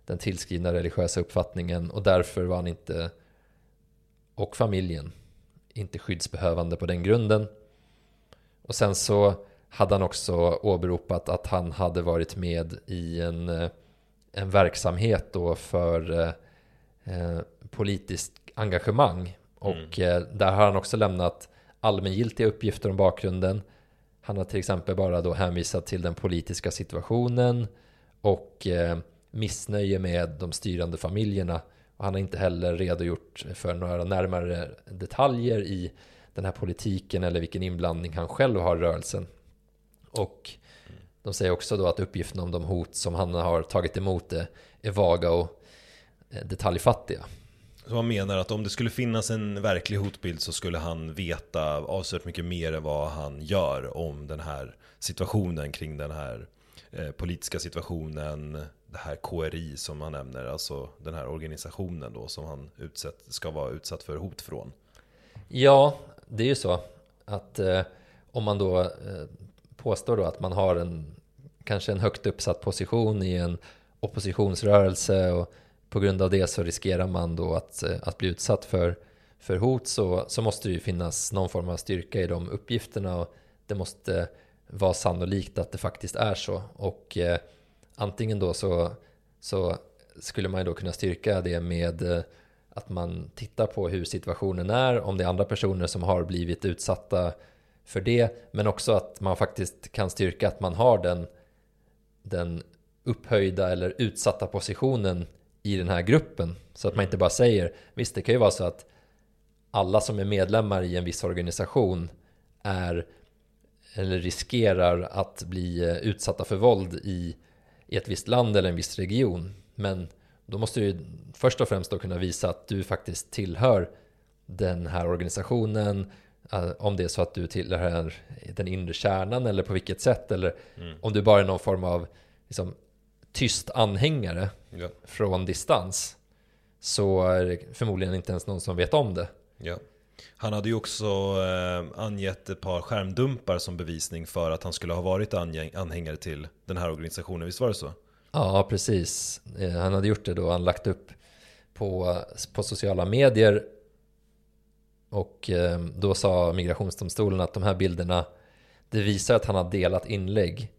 den tillskrivna religiösa uppfattningen och därför var han inte och familjen inte skyddsbehövande på den grunden. Och sen så hade han också åberopat att han hade varit med i en, eh, en verksamhet då för eh, Eh, politiskt engagemang. Och mm. eh, där har han också lämnat allmängiltiga uppgifter om bakgrunden. Han har till exempel bara då hänvisat till den politiska situationen och eh, missnöje med de styrande familjerna. Och han har inte heller redogjort för några närmare detaljer i den här politiken eller vilken inblandning han själv har i rörelsen. Och de säger också då att uppgifterna om de hot som han har tagit emot är vaga och eh, detaljfattiga. Så man menar att om det skulle finnas en verklig hotbild så skulle han veta avsevärt mycket mer än vad han gör om den här situationen kring den här eh, politiska situationen, det här KRI som han nämner, alltså den här organisationen då som han utsatt, ska vara utsatt för hot från. Ja, det är ju så att eh, om man då eh, påstår då att man har en kanske en högt uppsatt position i en oppositionsrörelse och på grund av det så riskerar man då att, eh, att bli utsatt för, för hot så, så måste det ju finnas någon form av styrka i de uppgifterna och det måste vara sannolikt att det faktiskt är så. Och eh, antingen då så, så skulle man ju då kunna styrka det med eh, att man tittar på hur situationen är, om det är andra personer som har blivit utsatta för det, men också att man faktiskt kan styrka att man har den, den upphöjda eller utsatta positionen i den här gruppen. Så att man inte bara säger, visst det kan ju vara så att alla som är medlemmar i en viss organisation är eller riskerar att bli eh, utsatta för våld i, i ett visst land eller en viss region. Men då måste du först och främst då kunna visa att du faktiskt tillhör den här organisationen, eh, om det är så att du tillhör den inre kärnan eller på vilket sätt, eller mm. om du bara är någon form av liksom, tyst anhängare ja. från distans, så är det förmodligen inte ens någon som vet om det. Ja. Han hade ju också eh, angett ett par skärmdumpar som bevisning för att han skulle ha varit anhängare till den här organisationen, visst var det så? Ja, precis. Eh, han hade gjort det då, han lagt upp på, på sociala medier och eh, då sa migrationsdomstolen att de här bilderna det visar att han har delat inlägg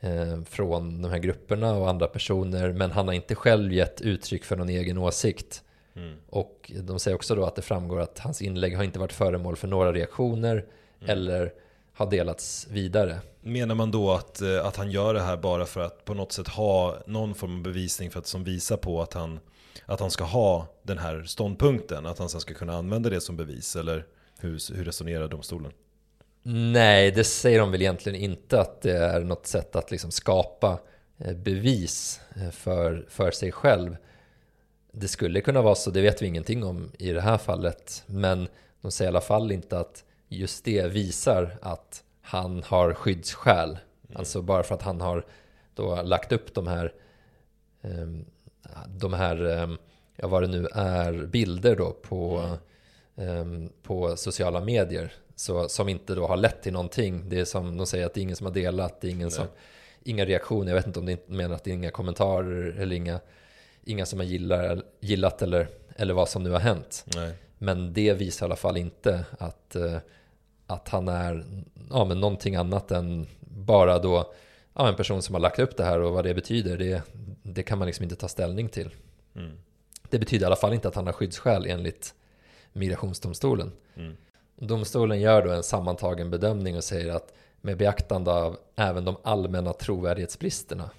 eh, från de här grupperna och andra personer men han har inte själv gett uttryck för någon egen åsikt. Mm. Och de säger också då att det framgår att hans inlägg har inte varit föremål för några reaktioner mm. eller har delats vidare. Menar man då att, eh, att han gör det här bara för att på något sätt ha någon form av bevisning för att, som visar på att han, att han ska ha den här ståndpunkten? Att han sen ska kunna använda det som bevis? Eller hur, hur resonerar domstolen? Nej, det säger de väl egentligen inte att det är något sätt att liksom skapa eh, bevis eh, för, för sig själv. Det skulle kunna vara så, det vet vi ingenting om i det här fallet. Men de säger i alla fall inte att just det visar att han har skyddsskäl. Mm. Alltså bara för att han har då lagt upp de här, ehm, de här, ehm, ja vad det nu är, bilder då på, mm. på sociala medier. Så, som inte då har lett till någonting. Det är som de säger att det är ingen som har delat, det är ingen som, inga reaktioner. Jag vet inte om det menar att det är inga kommentarer eller inga, inga som har gillar, gillat eller, eller vad som nu har hänt. Nej. Men det visar i alla fall inte att eh, att han är ja, men någonting annat än bara då ja, en person som har lagt upp det här och vad det betyder, det, det kan man liksom inte ta ställning till. Mm. Det betyder i alla fall inte att han har skyddsskäl enligt migrationsdomstolen. Mm. Domstolen gör då en sammantagen bedömning och säger att med beaktande av även de allmänna trovärdighetsbristerna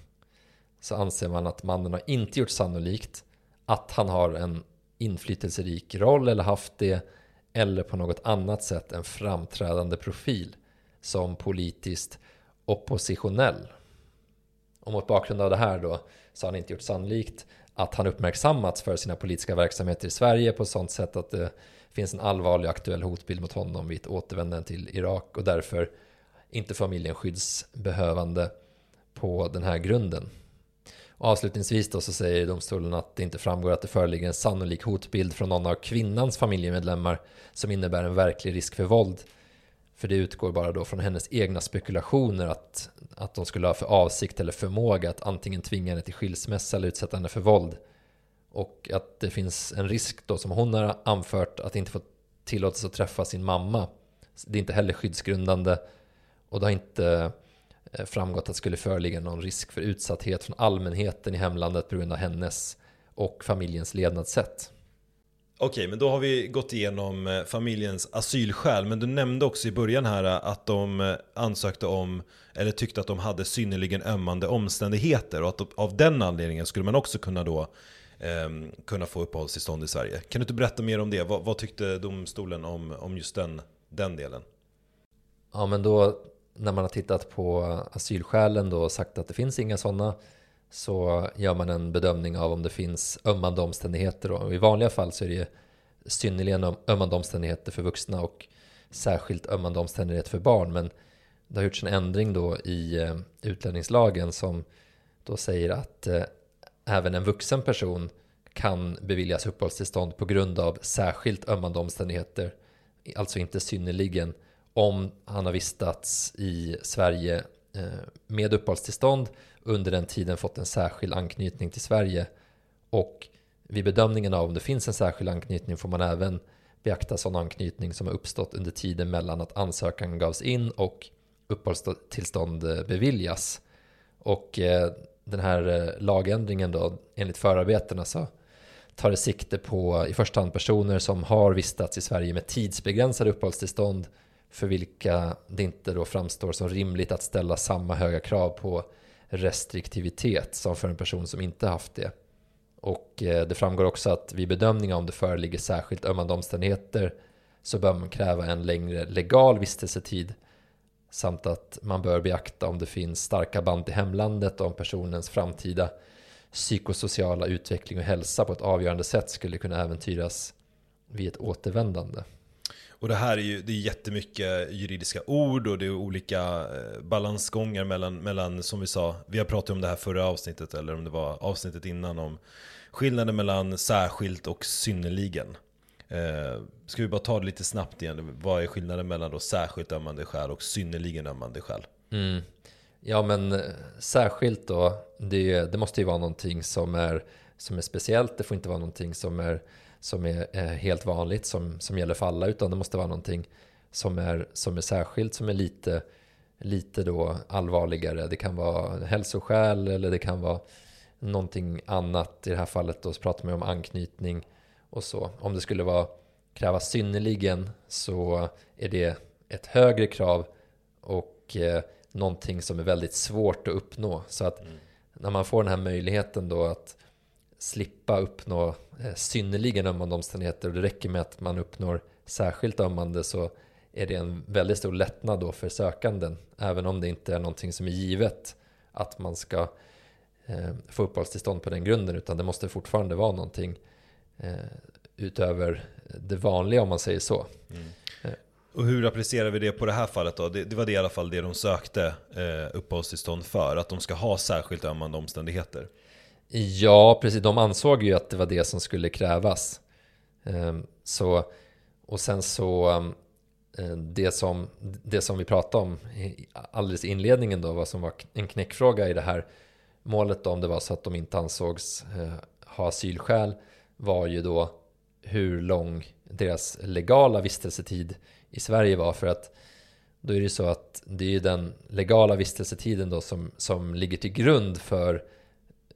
så anser man att mannen har inte gjort sannolikt att han har en inflytelserik roll eller haft det eller på något annat sätt en framträdande profil som politiskt oppositionell. Och mot bakgrund av det här då så har han inte gjort sannolikt att han uppmärksammats för sina politiska verksamheter i Sverige på sånt sätt att det finns en allvarlig aktuell hotbild mot honom vid ett återvändande till Irak och därför inte familjen skyddsbehövande på den här grunden. Avslutningsvis då så säger domstolen att det inte framgår att det föreligger en sannolik hotbild från någon av kvinnans familjemedlemmar som innebär en verklig risk för våld. För det utgår bara då från hennes egna spekulationer att, att de skulle ha för avsikt eller förmåga att antingen tvinga henne till skilsmässa eller utsätta henne för våld. Och att det finns en risk då som hon har anfört att inte få tillåtelse att träffa sin mamma. Det är inte heller skyddsgrundande och det har inte framgått att det skulle föreligga någon risk för utsatthet från allmänheten i hemlandet på grund av hennes och familjens levnadssätt. Okej, men då har vi gått igenom eh, familjens asylskäl. Men du nämnde också i början här eh, att de eh, ansökte om, eller tyckte att de hade synnerligen ömmande omständigheter. Och att av den anledningen skulle man också kunna då eh, kunna få uppehållstillstånd i Sverige. Kan du inte berätta mer om det? Vad, vad tyckte domstolen om, om just den, den delen? Ja, men då när man har tittat på asylskälen då och sagt att det finns inga sådana så gör man en bedömning av om det finns ömmande omständigheter. Och I vanliga fall så är det synnerligen ömmande omständigheter för vuxna och särskilt ömmande omständigheter för barn. Men det har gjorts en ändring då i eh, utlänningslagen som då säger att eh, även en vuxen person kan beviljas uppehållstillstånd på grund av särskilt ömmande omständigheter. Alltså inte synnerligen om han har vistats i Sverige eh, med uppehållstillstånd under den tiden fått en särskild anknytning till Sverige och vid bedömningen av om det finns en särskild anknytning får man även beakta sådan anknytning som har uppstått under tiden mellan att ansökan gavs in och uppehållstillstånd eh, beviljas. Och eh, den här lagändringen då, enligt förarbetena så tar det sikte på i första hand personer som har vistats i Sverige med tidsbegränsade uppehållstillstånd för vilka det inte då framstår som rimligt att ställa samma höga krav på restriktivitet som för en person som inte haft det. Och eh, det framgår också att vid bedömning om det föreligger särskilt ömmande omständigheter så bör man kräva en längre legal vistelsetid samt att man bör beakta om det finns starka band till hemlandet och om personens framtida psykosociala utveckling och hälsa på ett avgörande sätt skulle kunna äventyras vid ett återvändande. Och det här är ju det är jättemycket juridiska ord och det är olika eh, balansgångar mellan, mellan, som vi sa, vi har pratat om det här förra avsnittet eller om det var avsnittet innan om skillnaden mellan särskilt och synnerligen. Eh, ska vi bara ta det lite snabbt igen, vad är skillnaden mellan då särskilt ömmande skäl och synnerligen ömmande skäl? Mm. Ja men eh, särskilt då, det, det måste ju vara någonting som är, som är speciellt, det får inte vara någonting som är som är helt vanligt som, som gäller för alla utan det måste vara någonting som är, som är särskilt, som är lite, lite då allvarligare. Det kan vara hälsoskäl eller det kan vara någonting annat. I det här fallet då så pratar man om anknytning och så. Om det skulle vara krävas synnerligen så är det ett högre krav och eh, någonting som är väldigt svårt att uppnå. Så att mm. när man får den här möjligheten då att slippa uppnå eh, synnerligen ömmande omständigheter och det räcker med att man uppnår särskilt ömmande så är det en väldigt stor lättnad då för sökanden även om det inte är någonting som är givet att man ska eh, få uppehållstillstånd på den grunden utan det måste fortfarande vara någonting eh, utöver det vanliga om man säger så. Mm. Och hur applicerar vi det på det här fallet då? Det, det var det i alla fall det de sökte eh, uppehållstillstånd för, att de ska ha särskilt ömmande omständigheter. Ja, precis. De ansåg ju att det var det som skulle krävas. Ehm, så, och sen så ehm, det som, det som vi pratade om alldeles i inledningen då, vad som var en knäckfråga i det här målet då, om det var så att de inte ansågs eh, ha asylskäl var ju då hur lång deras legala vistelsetid i Sverige var för att då är det så att det är ju den legala vistelsetiden då som, som ligger till grund för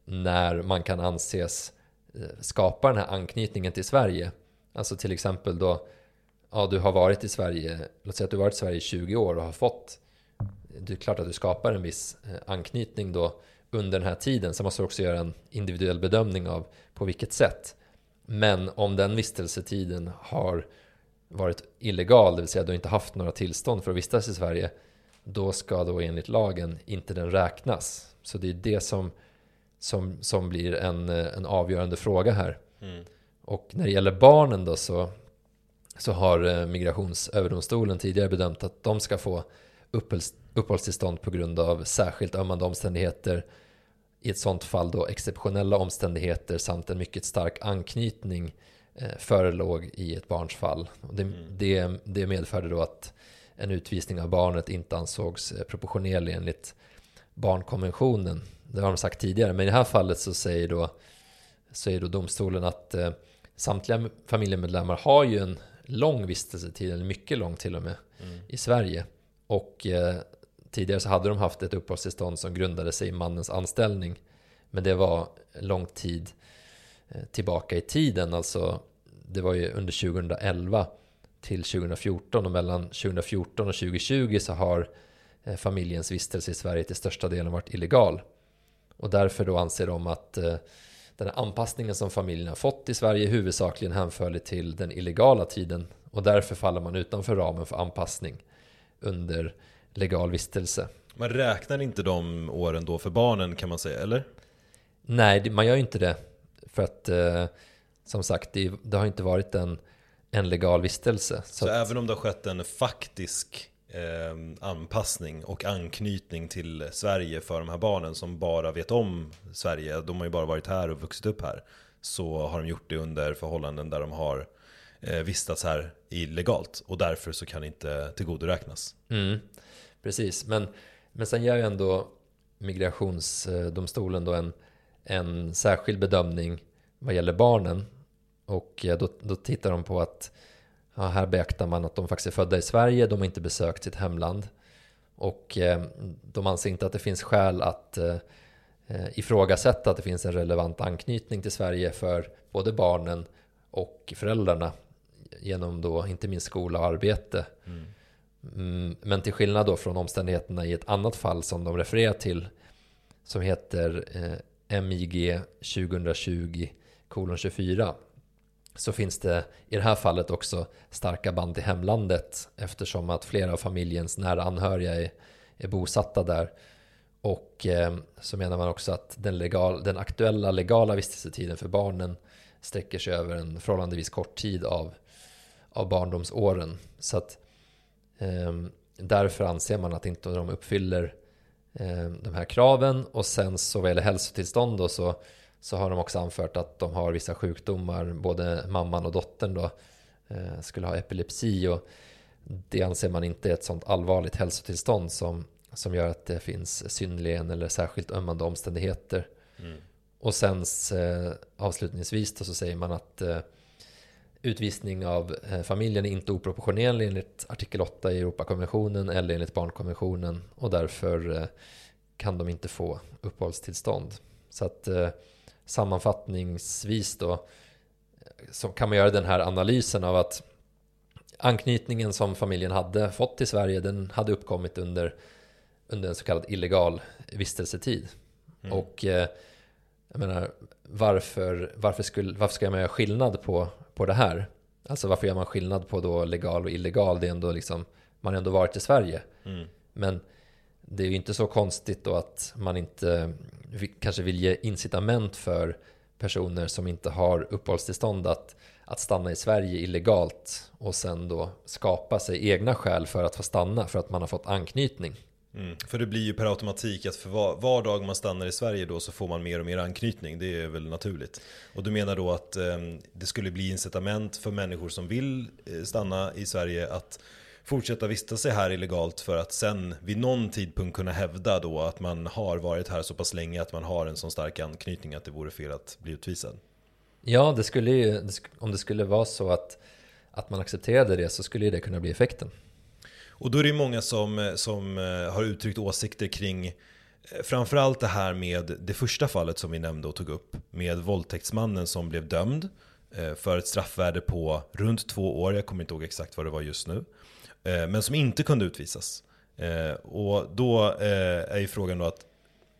när man kan anses eh, skapa den här anknytningen till Sverige. Alltså till exempel då, ja du har varit i Sverige, låt säga att du har varit i Sverige i 20 år och har fått, eh, det är klart att du skapar en viss eh, anknytning då under den här tiden. Sen måste du också göra en individuell bedömning av på vilket sätt. Men om den vistelsetiden har varit illegal, det vill säga att du inte haft några tillstånd för att vistas i Sverige, då ska då enligt lagen inte den räknas. Så det är det som som, som blir en, en avgörande fråga här. Mm. Och när det gäller barnen då så, så har eh, Migrationsöverdomstolen tidigare bedömt att de ska få uppehållstillstånd på grund av särskilt ömmande omständigheter. I ett sådant fall då exceptionella omständigheter samt en mycket stark anknytning eh, förelåg i ett barns fall. Det, mm. det, det medförde då att en utvisning av barnet inte ansågs eh, proportionerlig enligt barnkonventionen det har de sagt tidigare, men i det här fallet så säger då, säger då domstolen att eh, samtliga familjemedlemmar har ju en lång vistelsetid, eller mycket lång till och med, mm. i Sverige. Och eh, tidigare så hade de haft ett uppehållstillstånd som grundade sig i mannens anställning. Men det var lång tid eh, tillbaka i tiden, alltså det var ju under 2011 till 2014 och mellan 2014 och 2020 så har eh, familjens vistelse i Sverige till största delen varit illegal. Och därför då anser de att eh, den här anpassningen som familjen har fått i Sverige huvudsakligen hänförlig till den illegala tiden och därför faller man utanför ramen för anpassning under legal vistelse. Man räknar inte de åren då för barnen kan man säga, eller? Nej, man gör ju inte det. För att eh, som sagt, det, det, har inte varit en, en legal vistelse. Så, så att, även om det har skett en faktisk eh, anpassning och anknytning till Sverige för de här barnen som bara vet om Sverige, de har ju bara varit här och vuxit upp här, så har de gjort det under förhållanden där de har eh, vistats här illegalt. Och därför så kan det inte tillgodoräknas. Mm, precis, men, men sen gör ju ändå migrationsdomstolen då en, en särskild bedömning vad gäller barnen. Och eh, då, då tittar de på att ja, här beaktar man att de faktiskt är födda i Sverige, de har inte besökt sitt hemland och eh, de anser inte att det finns skäl att eh, eh, ifrågasätta att det finns en relevant anknytning till Sverige för både barnen och föräldrarna genom då inte minst skola och arbete. Mm. Mm, men till skillnad då från omständigheterna i ett annat fall som de refererar till som heter eh, MIG 2020-24 så finns det i det här fallet också starka band till hemlandet eftersom att flera av familjens nära anhöriga är, är bosatta där. Och eh, så menar man också att den, legal, den aktuella legala vistelsetiden för barnen sträcker sig över en förhållandevis kort tid av, av barndomsåren. Så att eh, därför anser man att inte de uppfyller eh, de här kraven och sen så vad gäller hälsotillstånd då så så har de också anfört att de har vissa sjukdomar, både mamman och dottern då eh, skulle ha epilepsi och det anser man inte är ett sånt allvarligt hälsotillstånd som, som gör att det finns synnerligen eller särskilt ömmande omständigheter. Mm. Och sen eh, avslutningsvis då så säger man att eh, utvisning av familjen är inte oproportionerlig enligt artikel 8 i Europakonventionen eller enligt barnkonventionen och därför kan de inte få uppehållstillstånd. Så att sammanfattningsvis då så kan man göra den här analysen av att anknytningen som familjen hade fått till Sverige den hade uppkommit under, under en så kallad illegal vistelsetid. Mm. Och eh, jag menar, varför, varför, skulle, varför ska man göra skillnad på, på det här? Alltså varför gör man skillnad på då legal och illegal? Det är ändå liksom, man har ändå varit i Sverige. Mm. Men det är ju inte så konstigt då att man inte kanske vill ge incitament för personer som inte har uppehållstillstånd att, att stanna i Sverige illegalt och sen då skapa sig egna skäl för att få stanna för att man har fått anknytning. Mm. För det blir ju per automatik att för var, var, dag man stannar i Sverige då så får man mer och mer anknytning. Det är väl naturligt. Och du menar då att eh, det skulle bli incitament för människor som vill eh, stanna i Sverige att fortsätta vistas sig här illegalt för att sen vid någon tidpunkt kunna hävda då att man har varit här så pass länge att man har en så stark anknytning att det vore fel att bli utvisad. Ja, det skulle ju, om det skulle vara så att, att man accepterade det så skulle det kunna bli effekten. Och då är det många som, som eh, har uttryckt åsikter kring eh, Framförallt det här med det första fallet som vi nämnde och tog upp Med våldtäktsmannen som blev dömd eh, För ett straffvärde på runt två år, jag kommer inte ihåg exakt vad det var just nu Eh, men som inte kunde utvisas. Eh, och då eh, är ju frågan då att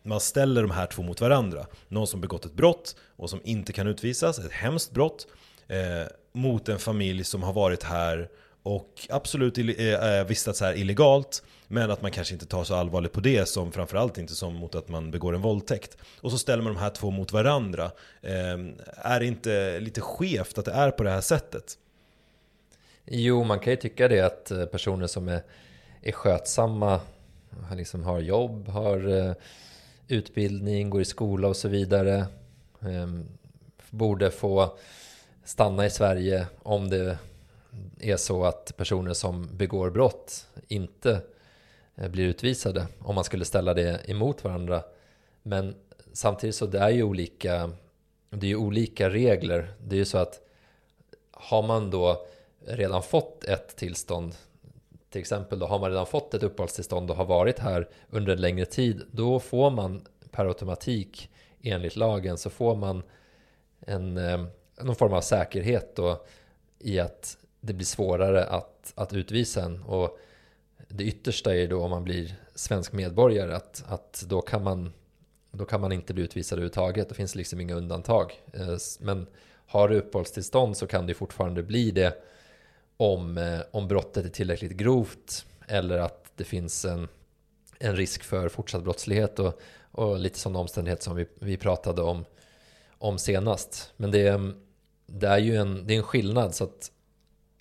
man ställer de här två mot varandra. Någon som begått ett brott och som inte kan utvisas, ett hemskt brott, mot en familj som har varit här och absolut vistats här illegalt men att man kanske inte tar så allvarligt på det som framförallt inte som mot att man begår en våldtäkt. Och så ställer man de här två mot varandra. Är det inte lite skevt att det är på det här sättet? Jo, man kan ju tycka det att eh, personer som är, är skötsamma, liksom har jobb, har eh, utbildning, går i skola och så vidare, ehm, borde få stanna i Sverige om det är så att personer som begår brott inte eh, blir utvisade om man skulle ställa det emot varandra. Men samtidigt så det är ju olika, det är ju olika regler. Det är ju så att har man då redan fått ett tillstånd, till exempel då har man redan fått ett uppehållstillstånd och har varit här under en längre tid, då får man per automatik enligt lagen så får man en, eh, någon form av säkerhet då i att det blir svårare att, att utvisa en. Och det yttersta är då om man blir svensk medborgare att, att då, kan man, då kan man inte bli utvisad överhuvudtaget. Det finns liksom inga undantag. Eh, men har du uppehållstillstånd så kan det fortfarande bli det om, eh, om brottet är tillräckligt grovt eller att det finns en, en risk för fortsatt brottslighet och, och lite sådana omständigheter som vi, vi pratade om, om senast. Men det, det är ju en, det är en skillnad så att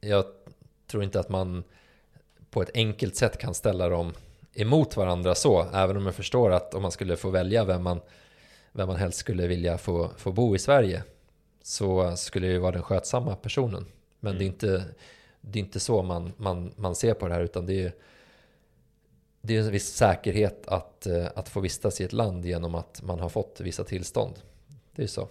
jag tror inte att man på ett enkelt sätt kan ställa dem emot varandra så, även om jag förstår att om man skulle få välja vem man, vem man helst skulle vilja få, få bo i Sverige så skulle det ju vara den skötsamma personen. Men mm. det, är inte, det är inte så man, man, man ser på det här utan det är, det är en viss säkerhet att, eh, att få vistas i ett land genom att man har fått vissa tillstånd. Det är så.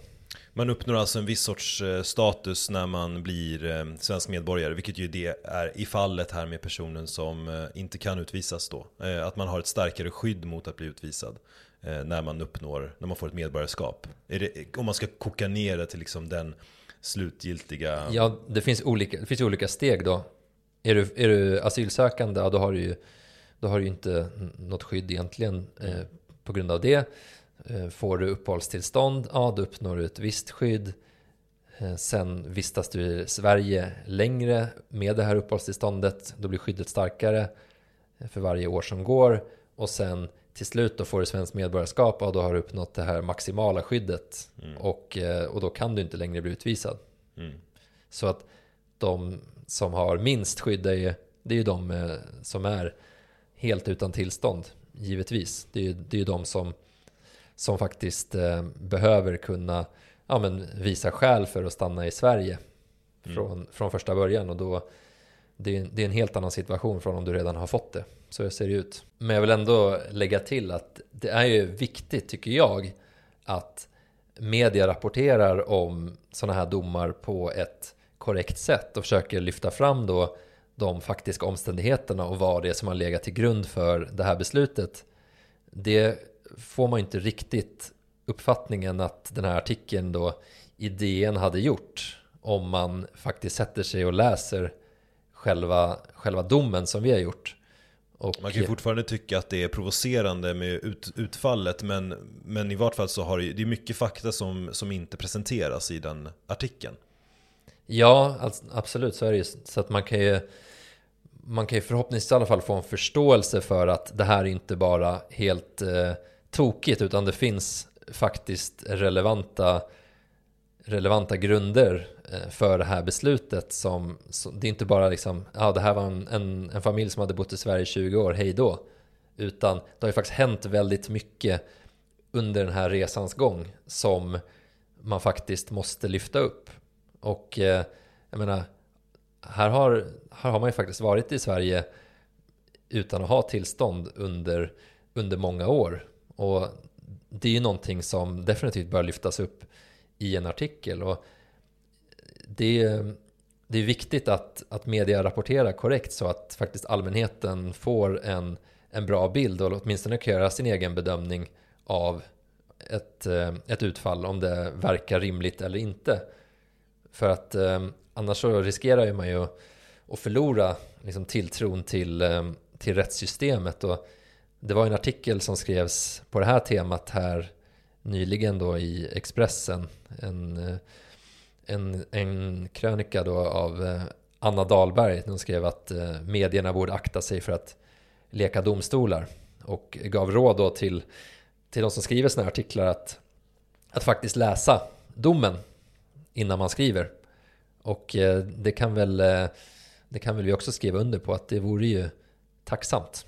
Man uppnår alltså en viss sorts eh, status när man blir eh, svensk medborgare, vilket ju det är i fallet här med personen som inte kan utvisas då. Att man har ett starkare skydd mot att bli utvisad när man uppnår, när man får ett medborgarskap. Det, om man ska koka ner det till liksom den slutgiltiga... Ja, det finns olika, det finns olika steg då. Är du, är du asylsökande, ja, då har du ju då har du inte något skydd egentligen eh, på grund av det. Eh, får du uppehållstillstånd, ja då uppnår du ett visst skydd. Eh, sen vistas du i Sverige längre med det här uppehållstillståndet, då blir skyddet starkare eh, för varje år som går. Och sen till slut då får du svenskt medborgarskap och då har du uppnått det här maximala skyddet. Mm. Och, och då kan du inte längre bli utvisad. Mm. Så att de som har minst skydd är ju, det är ju de som är helt utan tillstånd, givetvis. Det är ju det är de som, som faktiskt eh, behöver kunna ja, men visa skäl för att stanna i Sverige mm. från, från första början. Och då, det är, det är en helt annan situation från om du redan har fått det. Så ser det ut. Men jag vill ändå lägga till att det är ju viktigt, tycker jag, att media rapporterar om sådana här domar på ett korrekt sätt och försöker lyfta fram då de faktiska omständigheterna och vad det är som har legat till grund för det här beslutet. Det får man inte riktigt uppfattningen att den här artikeln då i DN hade gjort om man faktiskt sätter sig och läser själva, själva domen som vi har gjort. Och man kan ju fortfarande tycka att det är provocerande med ut, utfallet men, men i vart fall så har det, det är mycket fakta som, som inte presenteras i den artikeln. Ja, alltså, absolut så är det ju. Så att man kan ju man kan ju förhoppningsvis i alla fall få en förståelse för att det här är inte bara helt eh, tokigt utan det finns faktiskt relevanta, relevanta grunder Eh, för det här beslutet som, som, det är inte bara liksom, ja det här var en, en, en, familj som hade bott i Sverige i 20 år, hej då. Utan det har ju faktiskt hänt väldigt mycket under den här resans gång som man faktiskt måste lyfta upp. Och eh, jag menar, här har, här har man ju faktiskt varit i Sverige utan att ha tillstånd under, under många år. Och det är ju någonting som definitivt bör lyftas upp i en artikel. Och det, är, det är viktigt att, att media rapporterar korrekt så att faktiskt allmänheten får en, en bra bild och åtminstone kan göra sin egen bedömning av ett, eh, ett utfall, om det verkar rimligt eller inte. För att eh, Annars så riskerar ju man ju att förlora liksom, tilltron till, eh, till rättssystemet. Och det var en artikel som skrevs på det här temat här nyligen då i Expressen. En, eh, en, en krönika då av eh, Anna Dahlberg. Hon skrev att eh, medierna borde akta sig för att leka domstolar. Och gav råd då till, till de som skriver sådana här artiklar att, att faktiskt läsa domen innan man skriver. Och eh, det kan, väl, det kan väl vi också skriva under på att det vore ju tacksamt.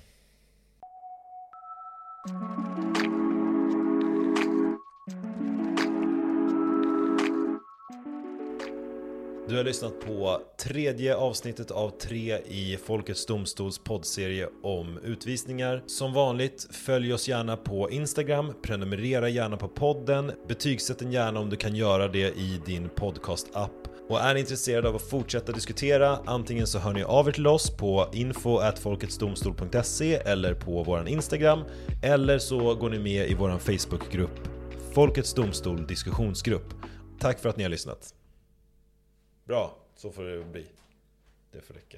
Du har lyssnat på tredje avsnittet av tre i Folkets Domstols poddserie om utvisningar. Som vanligt, följ oss gärna på Instagram, prenumerera gärna på podden, betygsätt den gärna om du kan göra det i din podcast-app och är ni intresserade av att fortsätta diskutera, antingen så hör ni av er till oss på info.folketsdomstol.se eller på våran Instagram, eller så går ni med i våran Facebookgrupp Folkets Domstol diskussionsgrupp. Tack för att ni har lyssnat. Bra, Så får det bli. Det får räcka.